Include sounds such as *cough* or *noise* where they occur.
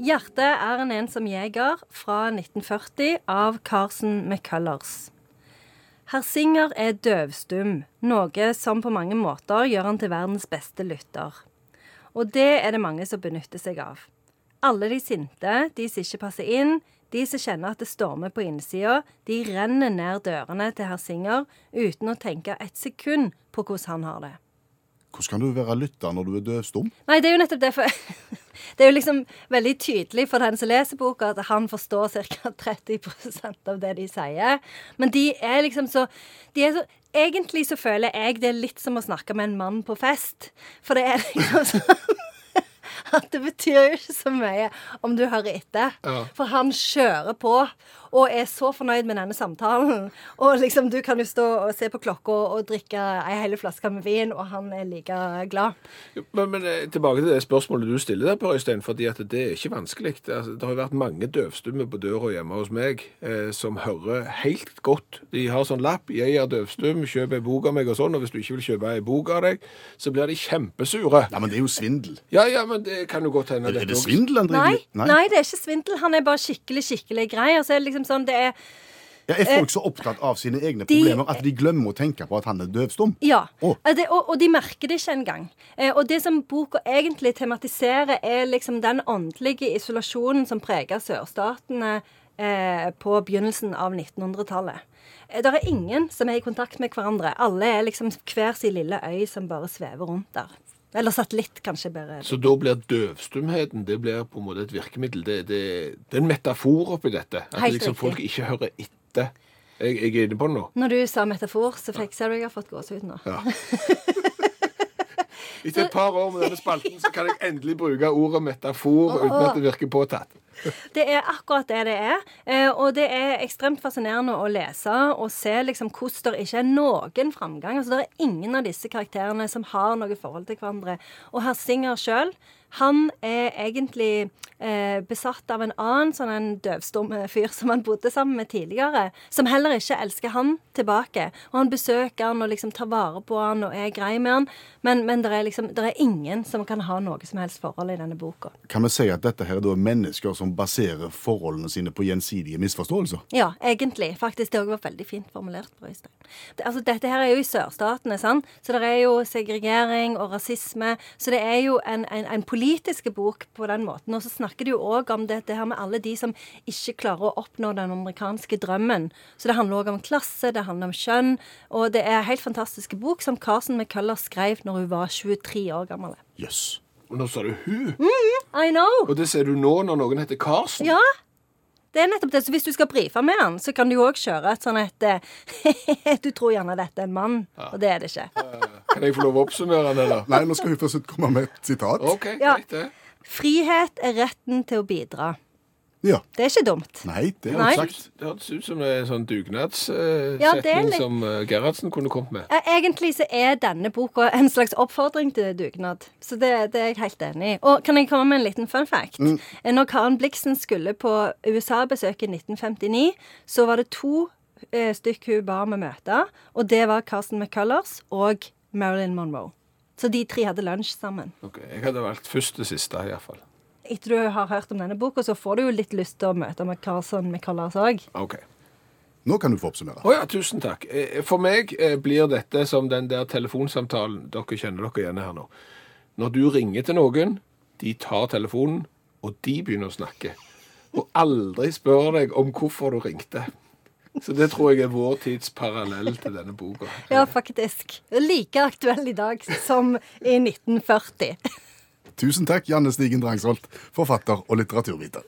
'Hjertet er en ensom jeger' fra 1940 av Carson McCullers. Herr Singer er døvstum, noe som på mange måter gjør han til verdens beste lytter. Og det er det mange som benytter seg av. Alle de sinte, de som ikke passer inn, de som kjenner at det stormer på innsida, de renner ned dørene til herr Singer uten å tenke et sekund på hvordan han har det. Hvordan kan du være lytter når du er døvstum? Nei, det er jo nettopp det. *laughs* Det er jo liksom veldig tydelig for den som leser boka, at han forstår ca. 30% *laughs* av det de sier. Men de er liksom så, de er så Egentlig så føler jeg det er litt som å snakke med en mann på fest. For det er liksom *laughs* sånn at *laughs* det betyr jo ikke så mye om du hører etter. Ja. For han kjører på og er så fornøyd med denne samtalen. *laughs* Og liksom, du kan jo stå og se på klokka og drikke ei hel flaske med vin, og han er like glad. Men, men eh, tilbake til det spørsmålet du stiller der, Per Øystein, fordi at det er ikke vanskelig. Altså, det har jo vært mange døvstumme på døra hjemme hos meg eh, som hører helt godt. De har sånn lapp 'Jeg er døvstum, kjøp ei bok av meg', og sånn, og hvis du ikke vil kjøpe ei bok av deg, så blir de kjempesure. Ja, men det er jo svindel. Ja, ja, men det kan jo godt hende Er, er det svindel han driver med? nei, det er ikke svindel. Han er bare skikkelig, skikkelig grei. Og så er det liksom sånn, det er Ja, er folk så opptatt av sine egne de- problemer at de glemmer å tenke på at han er døvstum? Ja. Eh, Det, og, og de merker det ikke engang. Eh, og det som boka egentlig tematiserer, er liksom den åndelige isolasjonen som preger sørstatene eh, på begynnelsen av 1900-tallet. Eh, det er ingen som er i kontakt med hverandre. Alle er liksom hver sin lille øy som bare svever rundt der. Eller satellitt, kanskje bedre. Så da blir døvstumheten det blir på en måte et virkemiddel. Det, det, det er en metafor oppi dette. At Helt liksom folk ikke hører etter. Jeg, jeg er inne på det nå. Når du sa metafor, så fikk jeg har fått gåsehud nå. Ja. *laughs* Etter et par år med denne spalten så kan jeg endelig bruke ordet metafor uten at det virker påtatt. Det er akkurat det det er. Eh, og det er ekstremt fascinerende å lese og se liksom hvordan det ikke er noen framgang. Altså, det er ingen av disse karakterene som har noe forhold til hverandre. Og herr Singer sjøl, han er egentlig eh, besatt av en annen sånn en døvstum fyr som han bodde sammen med tidligere, som heller ikke elsker han tilbake. Og han besøker han og liksom tar vare på han og er grei med han, men, men det er liksom det er ingen som kan ha noe som helst forhold i denne boka. Kan vi si at dette her er mennesker som baserer forholdene sine på gjensidige misforståelser? Ja, egentlig. Faktisk. Det òg var veldig fint formulert. på Det, altså, dette her er jo i sørstatene, sant? så det er jo segregering og rasisme. Så det er jo en, en, en politisk bok på den måten. Og så snakker de jo òg om dette her med alle de som ikke klarer å oppnå den amerikanske drømmen. Så det handler òg om klasse, det handler om kjønn. Og det er en helt fantastisk bok som Carson McCuller skrev når hun var 23 år gammel. Jøss. Og nå sa du hun. I know! Og det ser du nå når noen heter Carson? Ja. Det er nettopp det. Så hvis du skal brife med han, så kan du jo òg kjøre et sånn et *laughs* Du tror gjerne dette er en mann, og det er det ikke. Kan jeg få lov å oppsummere den, eller? Nei, nå skal hun først komme med et sitat. OK, Ja. greit det. Frihet er retten til å bidra. Ja. Det er ikke dumt. Nei, det er Nei. hun sagt. Det hørtes ut som en sånn dugnadssetning Ja, det er litt- som eh, Gerhardsen kunne kommet med. Eh, Egentlig så er denne boka en slags oppfordring til dugnad. Så det, det er jeg helt enig i. Og kan jeg komme med en liten fun fact? Eh, Når Karen Blixen skulle på USA-besøk i 1959, så var det to eh, stykk hun ba om å møte, og det var Carsten McCullers og Marilyn Monroe. Så de tre hadde lunsj sammen. Ok, Jeg hadde valgt først det siste, iallfall. Etter du har hørt om denne boka, så får du jo litt lyst til å møte med Carson McCullers òg. OK. Nå kan du få oppsummere. Oh, ja, tusen takk. Eh, For meg eh, blir dette som den der telefonsamtalen Dere kjenner dere igjen her nå. Når du ringer til noen, de tar telefonen, og de begynner å snakke. Og aldri spør deg om hvorfor du ringte. Så det tror jeg er vår tids parallell til denne boka. Ja, faktisk. Like aktuell i dag som i 1940. Tusen takk, Janne Stigen Drangsholt, forfatter og litteraturviter.